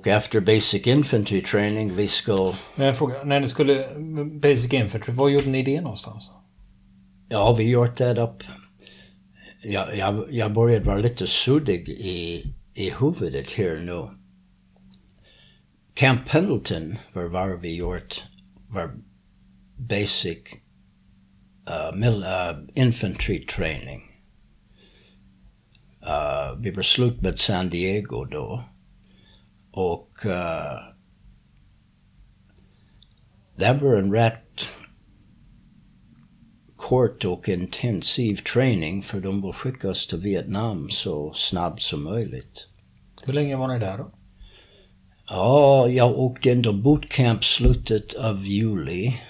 Och efter basic infantry training vi skulle... Men jag frågar, när ni skulle Basic Infantry, var gjorde ni det någonstans? Ja, vi gjort det upp. Jag, jag, jag började vara lite suddig i, i huvudet här nu. Camp Pendleton var var vi gjort var basic uh, mil, uh, infantry training. Uh, vi var slut med San Diego då. Och uh, det var en rätt kort och intensiv träning för de vill skicka oss till Vietnam så snabbt som möjligt. Hur länge var ni där då? Ja, jag åkte in till bootcamp slutet av juli.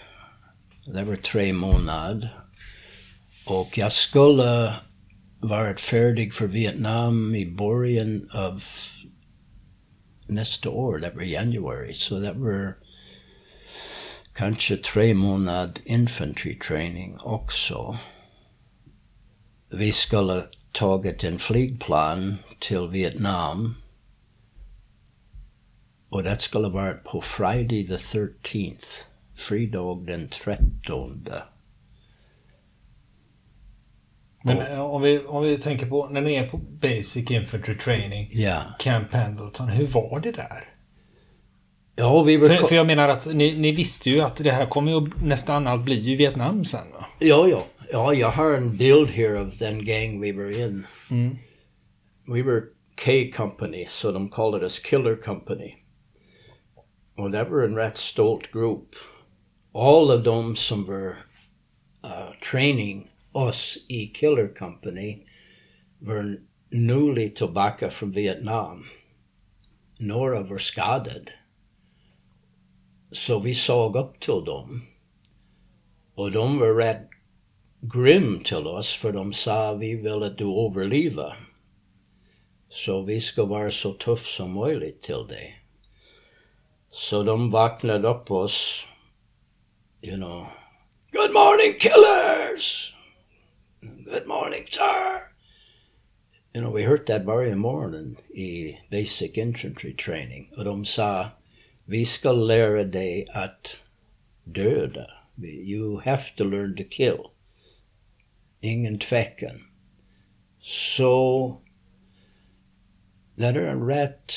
Det var tre månader. Och jag skulle varit färdig för Vietnam i början av nästa år, var januari. Så det var kanske tre månader infantry training också. Vi skulle tagit en flygplan till Vietnam och det skulle varit på Friday the 13th, fridag den 13. Men Och- eh, om, vi, om vi tänker på, när ni är på Basic Infantry Training, Ja. Camp Pendleton, hur var det där? Ja, vi var... För, för jag menar att ni, ni visste ju att det här kommer ju nästan allt bli ju Vietnam sen va? Ja, ja. Ja, jag har en bild here of den gang we were in. Mm. We were K Company, so de called us Killer Company. Och det var en rätt stolt grupp. All of dem som var uh, training oss i Killer Company var nyligen tillbaka från Vietnam. Några var skadade. Så vi såg upp till dem. Och de var rätt grym till oss för de sa vi vill att du överlever. Så vi ska vara så tuff som möjligt till det. Så de vaknade upp oss, you know. Good morning killers! Good morning sir! You know, we heard that very morning i basic infantry training. De sa, vi ska lära dig att döda. You have to learn to kill. Ingen tvekan. Så det är en rätt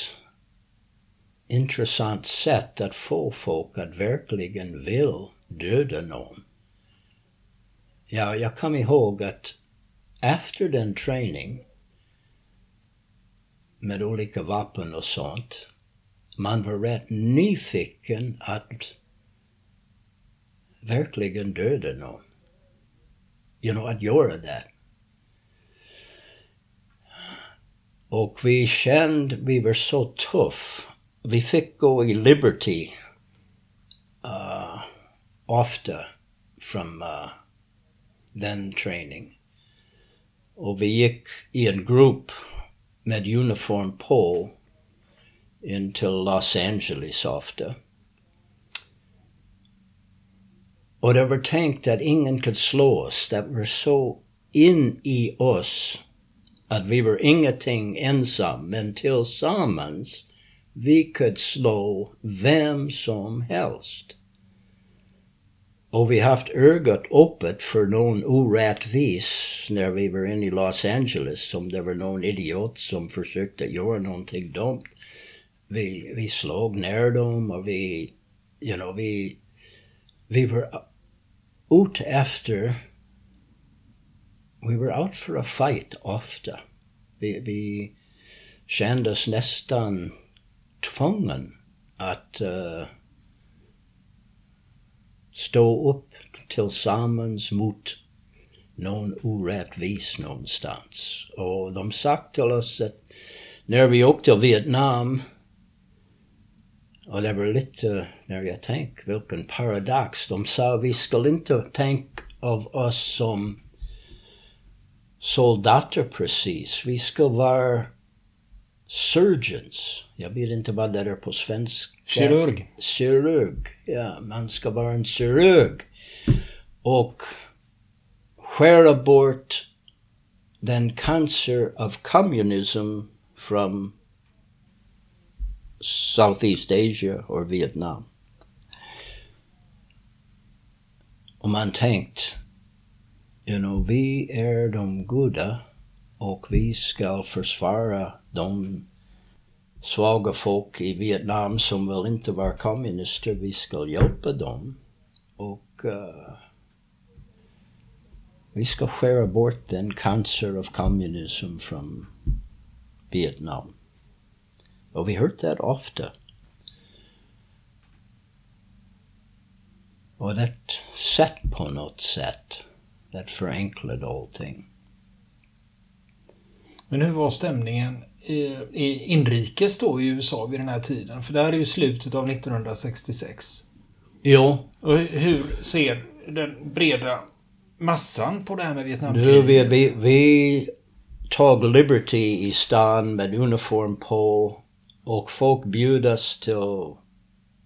intressant sätt att få folk att verkligen vill döda någon. Ja, jag kommer ihåg att efter den träning med olika vapen och sånt, man var rätt nyfiken att verkligen döda någon. You know, att göra det. Och vi kände, vi var så tuff. Vi fick gå i Liberty uh, ofta från uh, den träning. Och vi gick i en grupp med uniform på in till Los Angeles ofta. Och det var tänkt att ingen kunde slå oss. Det var så in i oss att vi var ingenting ensam, men tillsammans vi kunde slå vem som helst. Och vi haft ögat öppet för någon orättvis när vi var inne i Los Angeles, om det var någon idiot som försökte göra någonting dumt. Vi, vi slog ner dem och vi, you know, vi, vi var ute efter vi var out for a fight ofta. Vi, vi kände oss nästan tvungen att uh, stå upp tillsammans mot någon orättvis någonstans. Och de sagt till oss att när vi åkte till Vietnam och det er var lite, eh, när jag tänker, vilken paradox. De sa vi skulle inte tänka av oss som soldater precis. Vi ska vara surgeons. Jag vet inte vad det är på svenska. Kirurg. Kirurg, ja. Man ska vara en kirurg. Och skära bort den cancer of communism från Southeast Asia or Vietnam. Och man tänkt, you know, vi är de goda och vi ska försvara de svaga folk i Vietnam som vill inte vara kommunister. Vi ska hjälpa dem. Och uh, vi ska skära bort den cancer av kommunism från Vietnam. Och vi hört det ofta. Och det sätt på något sätt, det förenklade allting. Men hur var stämningen inrikes då i USA vid den här tiden? För det här är ju slutet av 1966. Jo. Och hur ser den breda massan på det här med Vietnamkriget? Vi, vi, vi tog Liberty i stan med uniform på och folk bjudas till,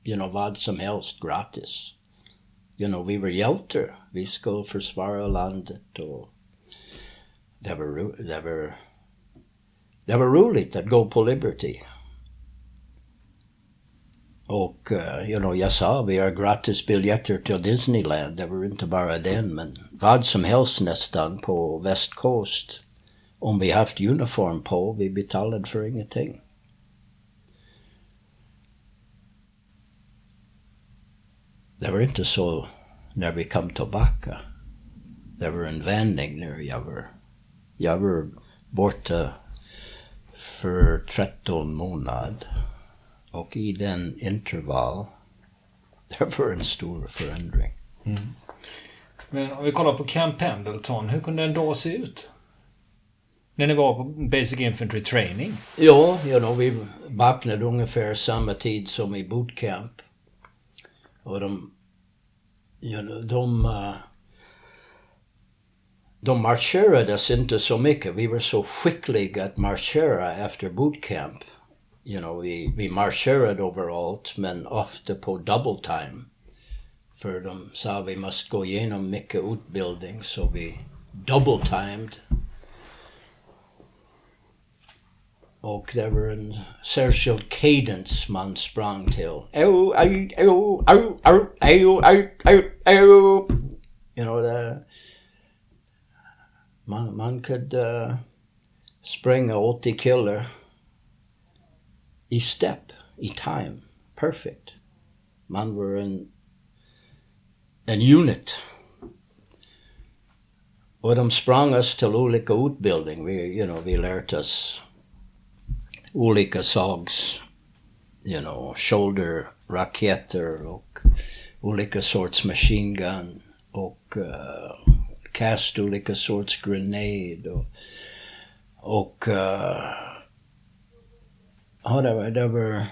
you know, vad som helst gratis. You know, vi var hjältar. Vi skulle försvara landet och det var, det var, det var roligt att gå på Liberty. Och, uh, you know, jag sa vi har gratis biljetter till Disneyland. Det var inte bara den, men vad som helst nästan på västkost. Om vi haft uniform på, vi betalade för ingenting. Det var inte så när vi kom tillbaka. Det var en vändning när jag var, jag var borta för 13 månader. Och i den intervall, det var en stor förändring. Mm. Men om vi kollar på Camp Pendleton, hur kunde en dag se ut? När ni var på Basic Infantry Training? Ja, you know, vi vaknade ungefär samma tid som i bootcamp. Och de, you know, de, uh, de marcherades inte så mycket. We were so quickly got marchera after boot camp. You know, we we vi over överallt men off ofta po double time. För de sa vi måste gå igenom mycket utbildning so we double timed. Och det var en särskild cadence man sprang till. You know, det man, man kunde uh, springa 80 kilo i step, i time. Perfect. Man var en, en unit. Och de sprang oss till olika utbildning. Vi, you know, vi lärde oss olika sags, you know, shoulder raketer och olika sorts machine gun och uh, kast olika sorts grenade och, och uh, ja, det var, det var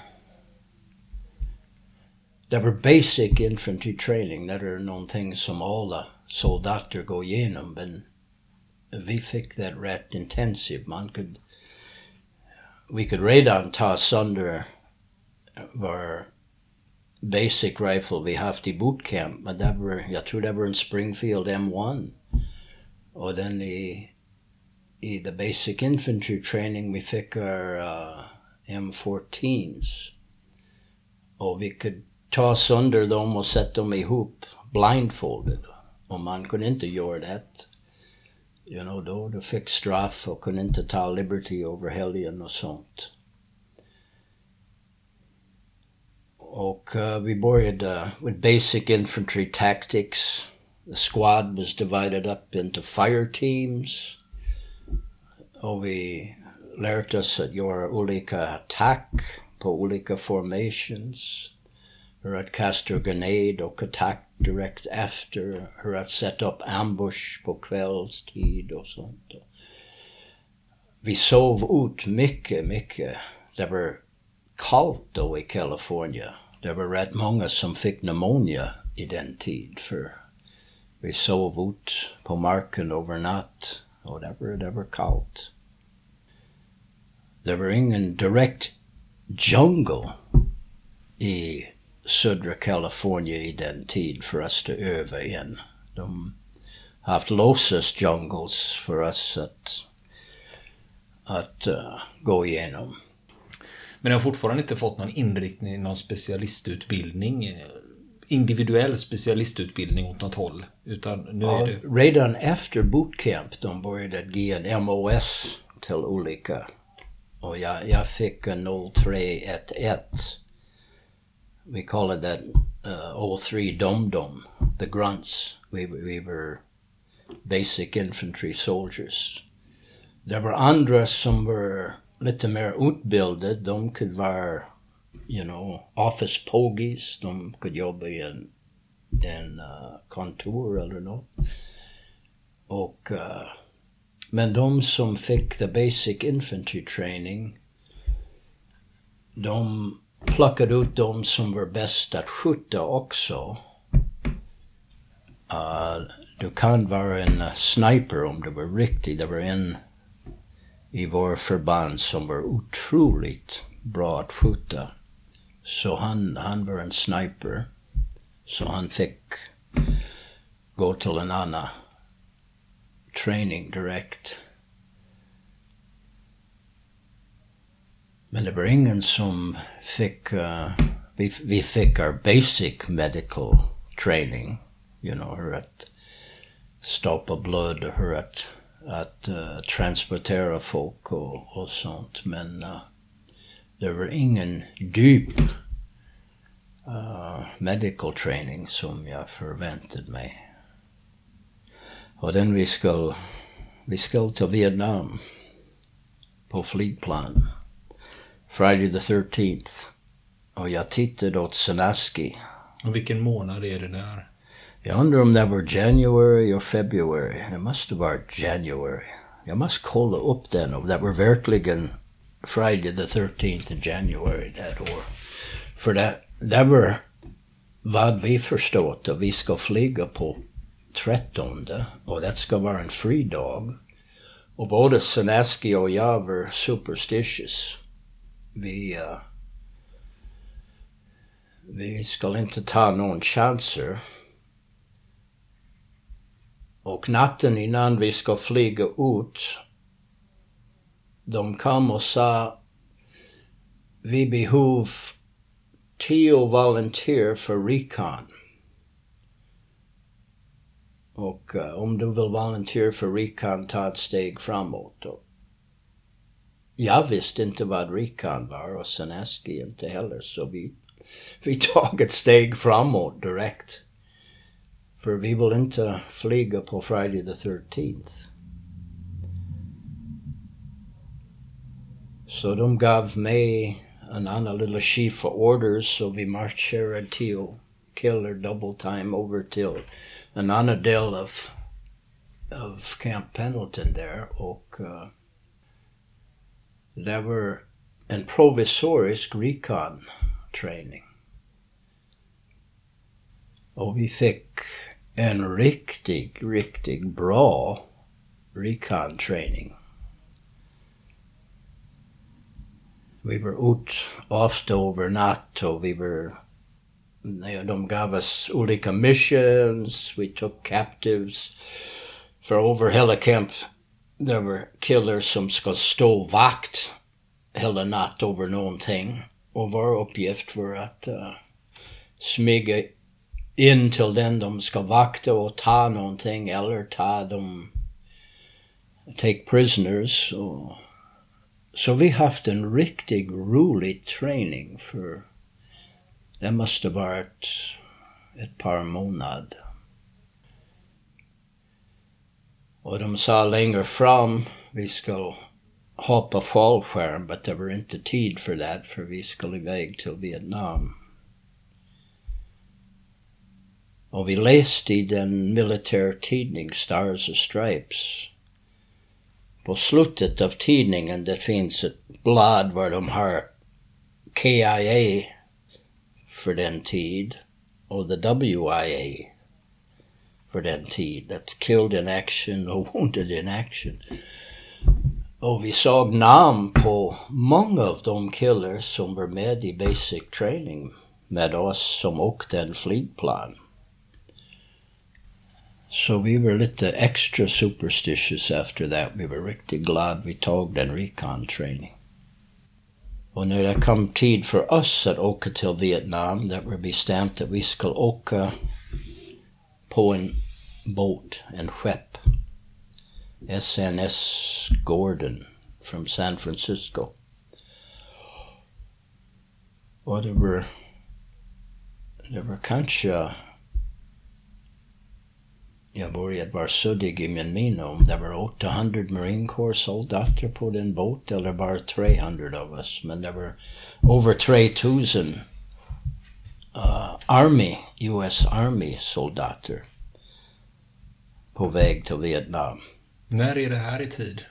det var basic infantry training. Det är någonting som alla soldater går igenom men vi fick det rätt intensivt. Man kunde we could redan ta sönder vår basic rifle vi haft i bootcamp. Men det var, jag tror Springfield M1. Och den i, i the basic infantry training vi fick our uh, M14s. Och vi kunde ta sönder dem och sätta dem ihop blindfolded. Och man kunde inte göra det you know, då du fick straff kunde inte ta Liberty över helgen och sånt. Och vi började with basic infantry tactics. The squad was divided up into fire teams. Och vi lärde oss att göra olika attack på olika formations. Hur att kasta grenade och attack direkt efter hur att sätta upp ambush på kvällstid och sånt. Vi sov ut mycket, mycket. Det var kallt då i Kalifornien. Det var rätt många som fick pneumonia i den tid för vi sov ut på marken över natt och det var, det var kallt. Det var ingen direkt jungle i södra Kalifornien i den tid för oss att öva igen. De haft låtsas jungles för oss att, att uh, gå igenom. Men jag har fortfarande inte fått någon inriktning, någon specialistutbildning. eh, Individuell specialistutbildning åt något håll. Utan nu Ja, är det... redan efter bootcamp de började ge en MOS till olika. Och jag, jag fick en 0311. We call it that uh, 03 Dom Dom, the grunts. We, we were basic infantry soldiers. Det var andra som var lite mer utbildade. De kunde vara, you know, office pogies. De kunde jobba i en, en uh, kontor eller något. Och, uh, men de som fick the basic infantry training, de plockade ut de som var bäst att skjuta också. Uh, du kan vara en uh, sniper om du var riktig. Det var en i vår förband som var otroligt bra att skjuta. Så han, han var en sniper. Så han fick gå till en annan training direkt. Men det var ingen som fick, uh, vi, vi fick our basic medical training. You know, hur att stoppa blod och hur att, att uh, transportera folk och, och sånt. Men uh, det var ingen djup uh, medical training som jag förväntade mig. Och den vi skulle, vi skulle till Vietnam på flygplan. Friday the 13th. Och jag tittade åt Sanaski. Och vilken månad är det där? Jag undrar om det var January och February. Det måste vara January. Jag måste kolla upp den och det var verkligen Friday the 13th of January that år. För det, det var vad vi förstått att vi ska flyga på 13 och det ska vara en fridag. Och både Sanaski och jag var superstitious. Vi, uh, vi ska inte ta någon chanser. Och natten innan vi ska flyga ut, de kom och sa vi behöver tio volunteer för recon. Och uh, om du vill volunteer för recon, ta ett steg framåt. Och jag visste inte vad recon var och Seneski inte heller, så vi, vi tog ett steg framåt direkt. För vi vill inte flyga Friday the 13th. Så de gav mig en annan sheet för orders så vi marcherade till Killer double time over till en annan av Camp Pendleton där och uh, det var provisorisk recon training. Och vi fick en riktigt, riktigt bra recon training. Vi var ute ofta över natt och vi var de gav oss olika missions, we took captives. För över hela camp det var killers som ska stå vakt hela natt över någonting. Och vår uppgift var att uh, smyga in till den de ska vakta och ta någonting eller ta dem, take prisoners. Och, så vi haft en riktigt rolig träning för det måste varit ett par månader. Och de sa längre fram, vi ska hoppa fallskärm, men det var inte tid för det, för vi skulle iväg till Vietnam. Och vi läste i den militärtidning, Stars and Stripes. På slutet av tidningen det finns ett blad var de har KIA för den tid och the WIA för den tid. That's killed in action och wounded in action. Och vi såg namn på många av de killar som var med i basic training med oss som åkte en flygplan. Så vi var lite extra superstitious after that. Vi var riktigt glada vi tog den recon training. Och när det kom tid för oss att åka till Vietnam, det var bestämt att vi skulle åka på en båt, en skepp. SNS Gordon från San Francisco. Och det var, det var kanske jag började vara suddig i min minne om det var 800 Marine Corps soldater på den båt eller bara 300 av oss. Men det var över 3000 uh, Army, US Army soldater på väg till Vietnam. När är det här i tid?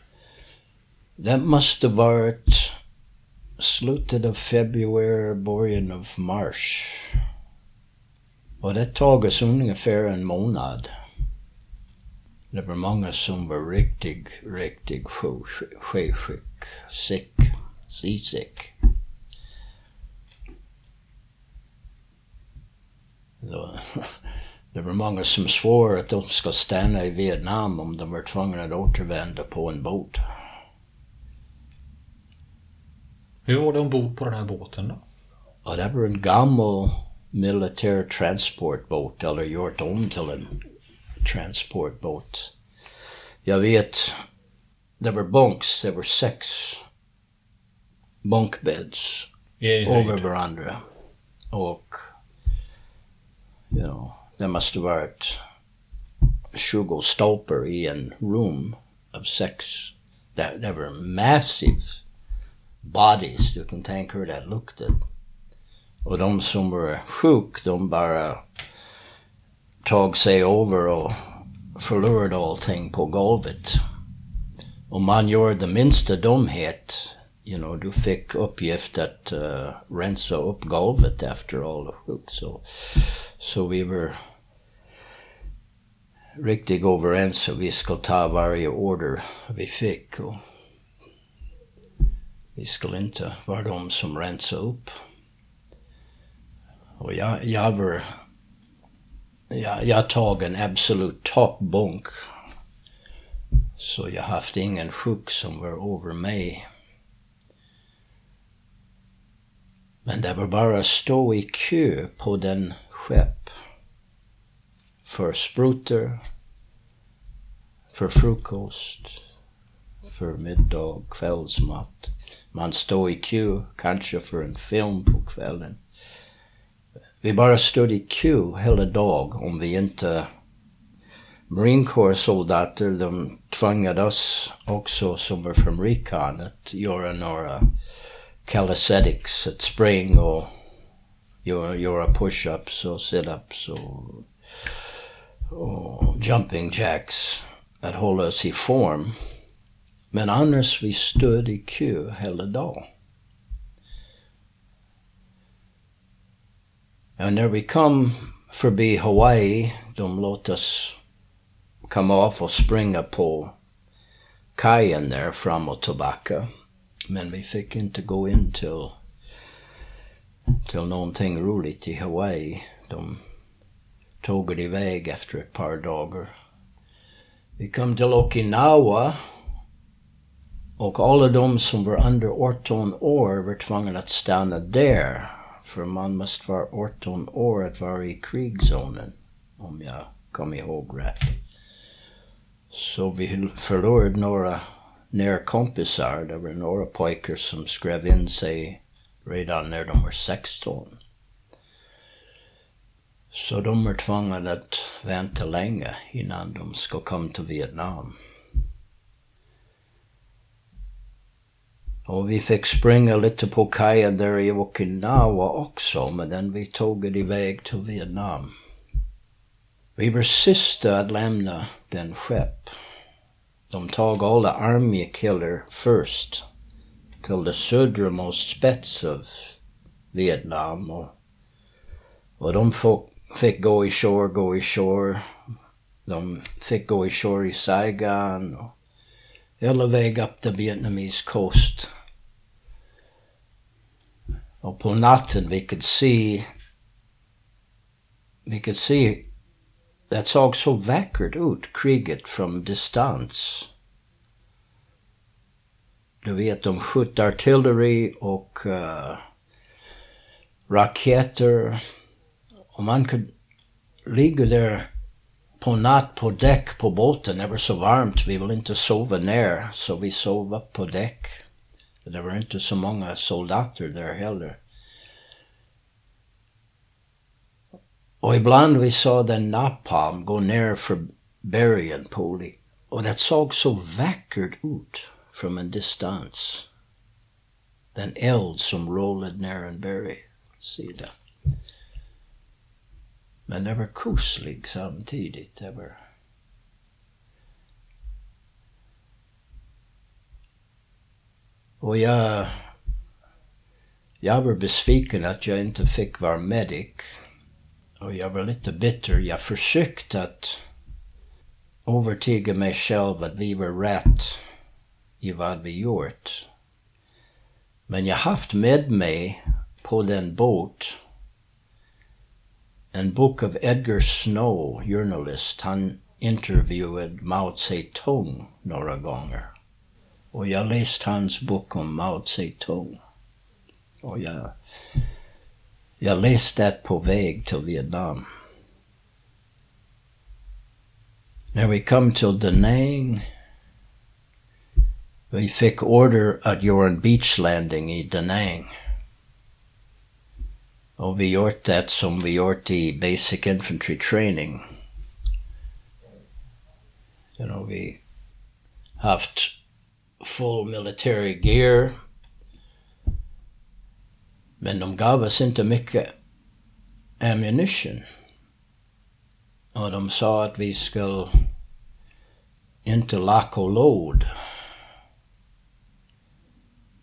Det måste varit slutet av februari, början av mars. Och det tog oss ungefär en månad. Det var många som var riktigt, riktigt sjösjuk, sick, seasick. Det var många som svor att de ska stanna i Vietnam om de var tvungna att återvända på en båt. Hur var det ombord på den här båten då? Ja, det var en gammal militär transportbåt eller gjort om till en transportbåt. Jag vet, det var bunks, det var sex bunkbeds över varandra. Och, you know, det måste varit 20 stolpar i en rum av sex. Det, det var massive bodies, du kan tänka hur det luktade. Och de som var sjuka, de bara tog sig över och förlorade allting på golvet. Om man gör det minsta dumhet, you know, du fick uppgift att uh, rensa upp golvet efter alla sjuk. Så, så vi var riktigt överens att vi skulle ta varje order vi fick. Och vi skulle inte vara de som rensade upp. Och jag, jag var jag, jag tog en absolut toppbunk. Så jag haft ingen sjuk som var över mig. Men det var bara att stå i kö på den skepp. För sprutor, för frukost, för middag, kvällsmat. Man står i kö, kanske för en film på kvällen. Vi bara stod i kö hela dag om vi inte... Marine Corps soldater, de tvingade oss också som var från Recon att göra några calisthenics, att springa och göra, göra push-ups och sit-ups och, och jumping jacks. Att hålla oss i form. Men annars vi stod i kö hela dagen. Och när vi kom förbi Hawaii, de låt oss komma av och springa på kajen där fram och tillbaka. Men vi fick inte gå in till, till någonting roligt i Hawaii. De tog det iväg efter ett par dagar. Vi till Okinawa och alla de som var under 18 år var tvungna att stanna där för man måste vara 18 år att vara i krigszonen. Om jag kommer ihåg rätt. Så vi förlorade några närkompisar. Det var några pojkar som skrev in sig redan när de var 16. Så de var tvungna att vänta länge innan de skulle komma till Vietnam. Och vi fick springa lite på kajen där i Okinawa också, men den vi tog det iväg till Vietnam. Vi var sista att lämna den skepp. De tog alla armékillar först till det södra södramost spets av Vietnam och, och de fick gå i shore, gå i shore. De fick gå i shore i Saigon och hela vägen upp till Vietnamese coast. Och på natten vi kunde se, vi kunde se, det såg så vackert ut, kriget från distans. du vet, de sköt artilleri och uh, raketer. Och man kunde ligga där på natt på däck på båten. Det var så varmt, vi ville inte sova ner, så vi sov upp på däck. Det var inte så många soldater där heller. Och ibland vi såg den napalm gå ner för bergen på och det såg så vackert ut från en distans. Den eld som rullade ner en bergssida. Men det var kusligt samtidigt. Det var Och jag, jag var besviken att jag inte fick vara medic. Och jag var lite bitter. Jag försökte att övertyga mig själv att vi var rätt i vad vi gjort. Men jag haft med mig på den båt en bok av Edgar Snow, journalist. Han intervjuade Mao Zedong några gånger. Och jag läste hans bok om Mao Zedong. Och jag, jag läste det på väg till Vietnam. När vi kom till Da Nang, vi fick order att göra en beach landing i Da Nang. Och vi gjort det som vi gjort i Basic Infantry Training. You know, vi haft full military gear. Men de gav oss inte mycket ammunition. Och de sa att vi skulle inte lacka och load.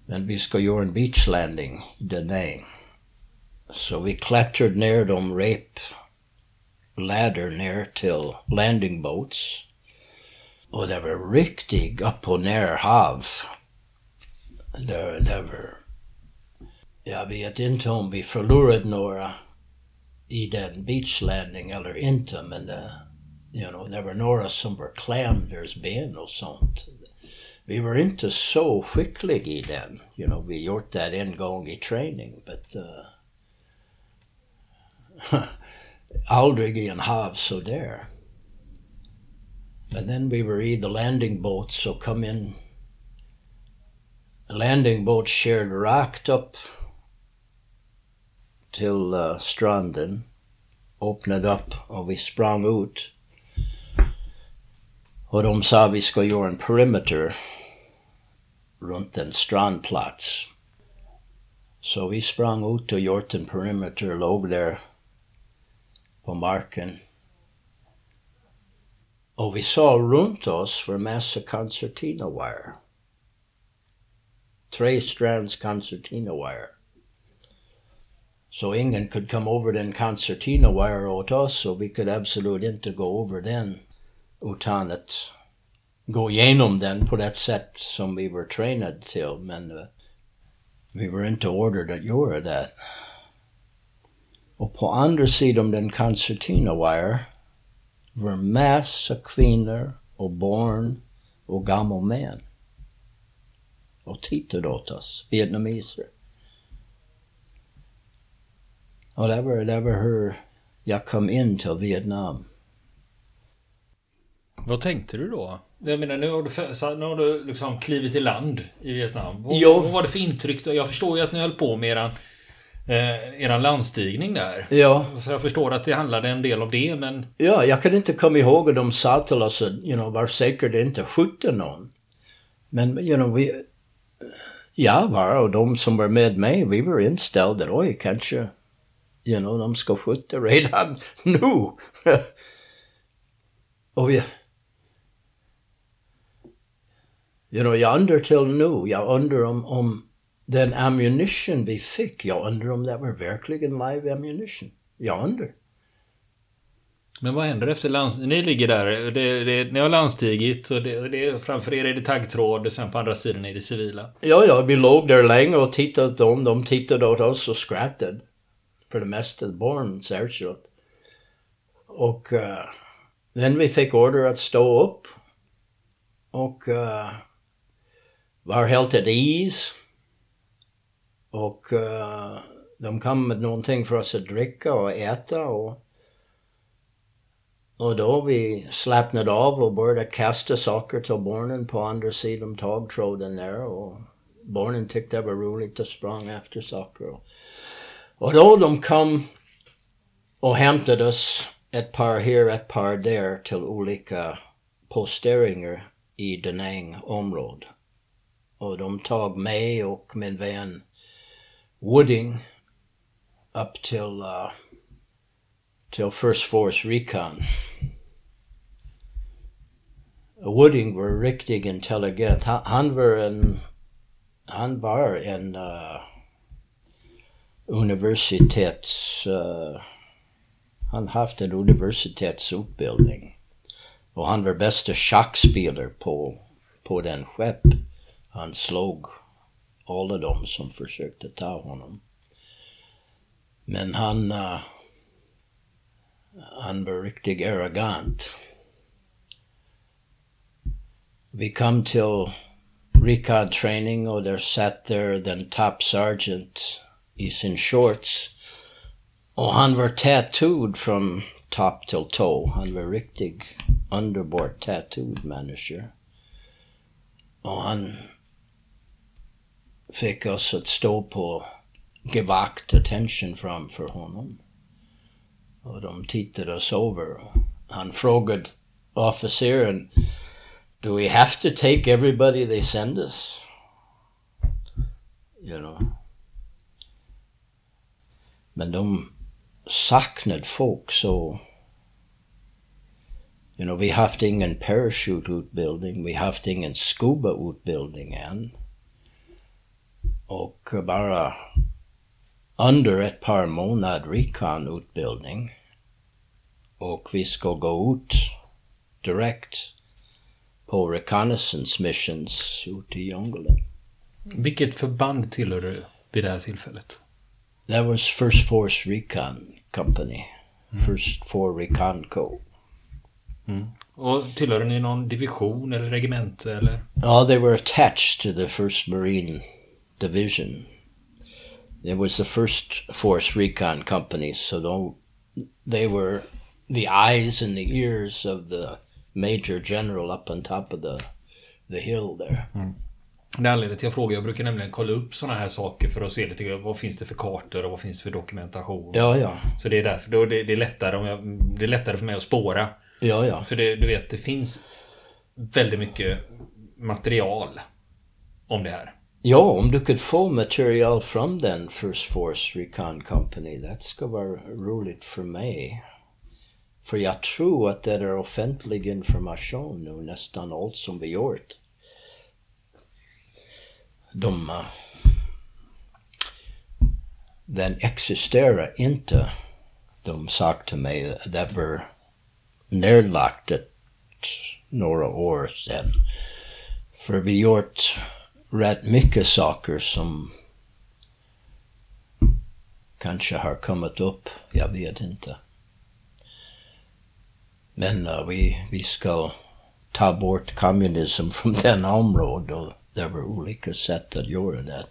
Men vi ska göra en beach landing i Da Nang. Så vi klättrade ner de rep ladder ner till landing boats. Och det var riktigt upp och ner hav. Det, det var... Jag vet inte om vi förlorade några i den beachlanding eller inte, men det, you know, det var några som var klämders ben och sånt. Vi var inte så skickliga i den. You know, vi gjort det en gång i träning, but uh, aldrig i en hav så där. And then we were in the landing boat, so come in. The landing boat shared rocked up till uh, stranden, öppnade up, och we sprang out. Och de sa vi ska göra en perimeter runt en strandplats. Så vi sprang ut och gjort en perimeter, låg där på marken. Och vi såg runt oss var massa concertina wire. Tre strands concertina wire. Så ingen kunde komma över den concertina wire åt oss och vi kunde absolut inte gå över den utan att gå igenom den på det sätt som vi var tränade till. Men uh, vi var inte ordered att göra det. Och på andra sidan den concertina wire var massa kvinnor och barn och gamla män. Och tittade åt oss, vietnameser. Och det var, det var hur jag kom in till Vietnam. Vad tänkte du då? Jag menar, nu har du, nu har du liksom klivit i land i Vietnam. Vad, vad var det för intryck? Jag förstår ju att ni höll på med eran eh, eran landstigning där. Ja. Så jag förstår att det handlade en del om det, men... Ja, jag kan inte komma ihåg att de sa till oss att, you know, var säker det inte skjuter någon. Men, you know, vi... Jag var och de som var med mig, vi var inställda, oj, kanske, you know, de ska skjuta redan nu. och vi... You know, jag undrar till nu, jag undrar om, om den ammunition vi fick, jag undrar om det var verkligen live ammunition. Jag undrar. Men vad händer efter landstigningen? Ni ligger där, det, det, ni har landstigit och det, det, framför er är det taggtråd och sen på andra sidan är det civila. Ja, ja, vi låg där länge och tittade åt dem. De tittade åt oss och skrattade. För det mesta, barn särskilt. Och uh, vi fick order att stå upp. Och uh, var helt ett is. Och uh, de kom med någonting för oss att dricka och äta och och då vi slappnade av och började kasta saker till barnen på andra sidan tagtråden där och barnen tyckte det var roligt och sprang efter saker. Och, och då de kom och hämtade oss ett par här, ett par där till olika posteringar i Denäng område. Och de tog mig och min vän Wooding up till, uh, till First Force Recon. Wooding were riktigt intelligent. Han var en, han var en uh, universitets, uh, han haft en universitetsutbildning. Och han var bästa schackspelare på, på den skepp. Han slog alla de som försökte ta honom. Men han, uh, han var riktigt arrogant. Vi kom till recon training och där satt där den top sergeant i sin shorts. Och han var tattooed från top till toe. Han var riktigt underbart tattooed människa. Och han fick oss att stå på gevakt attention framför honom. Och de tittade oss över. Han frågade officeren, do we have to take everybody they send us? You know. Men de saknade folk så You know, vi haft ingen parachuteutbildning, vi haft ingen scuba-utbildning än. Och bara under ett par månader recon-utbildning. Och vi ska gå ut direkt på reconnaissance missions ute i djungeln. Vilket förband tillhör du vid det här tillfället? That was First Force Recon Company. Mm. First Four Recon Co. Mm. Och tillhörde ni någon division eller regemente eller? Ja, they were attached to the First Marine Division. It was the first Force Recon Company, so they were the eyes and the ears of the Major General up on top of the, the hill there. Mm. Det är anledningen till att jag frågar. Jag brukar nämligen kolla upp sådana här saker för att se lite vad finns det för kartor och vad finns det för dokumentation. Ja, ja. Så det är därför då det, det är lättare om jag, det är lättare för mig att spåra Ja, ja. För det, du vet, det finns väldigt mycket material om det här. Ja, om du kunde få material från den First Force Recon Company, det skulle vara roligt för mig. För jag tror att det är offentlig information nu, nästan allt som vi gjort. De... Uh, den existerar inte. De sa till mig, det var nedlagt några år sedan. För vi gjort rätt mycket saker som kanske har kommit upp, jag vet inte. Men uh, vi, vi ska ta bort kommunism från den området och det var olika sätt att göra det.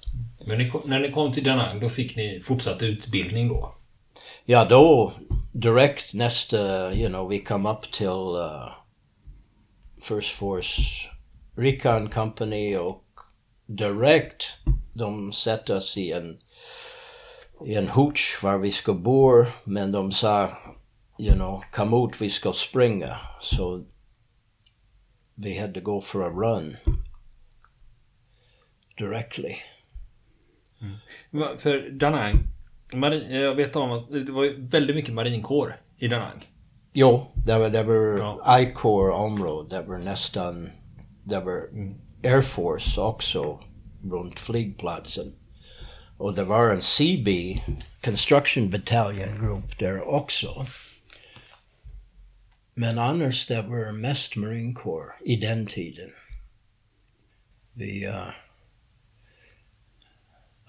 Men ni, när ni kom till Danang, då fick ni fortsatt utbildning då? Ja, då direkt nästa, you know, vi kom upp till uh, First Force Recon Company och direkt de satte oss i en, i en hooch var vi ska bo, men de sa, you know, kom ut, vi ska springa. Så vi hade gå för a run directly. Mm. För Danang, Marin, jag vet om att det var väldigt mycket marinkår i Danang. Jo, det var, det var ja. I-core-område. Det var nästan... Det var mm. Air Force också runt flygplatsen. Och det var en CB, Construction Battalion Group där också. Men annars det var mest Marine Corps i den tiden. Vi... Uh,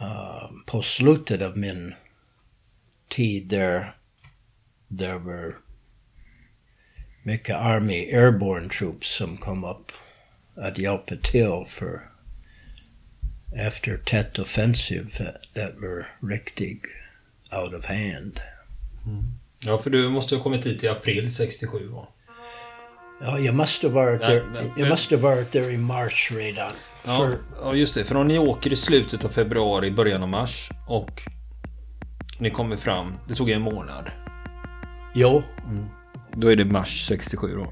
uh, på slutet av min tid där där var mycket Army Airborne Troops som kom upp att hjälpa till för after Tet offensive that were riktigt out of hand. Ja, för du måste ha kommit hit i april 67 va? Ja, jag måste ha varit där, men- jag måste ha varit där i mars redan. Ja, För, ja, just det. För om ni åker i slutet av februari, början av mars och ni kommer fram, det tog en månad. jo, Då är det mars 67 då.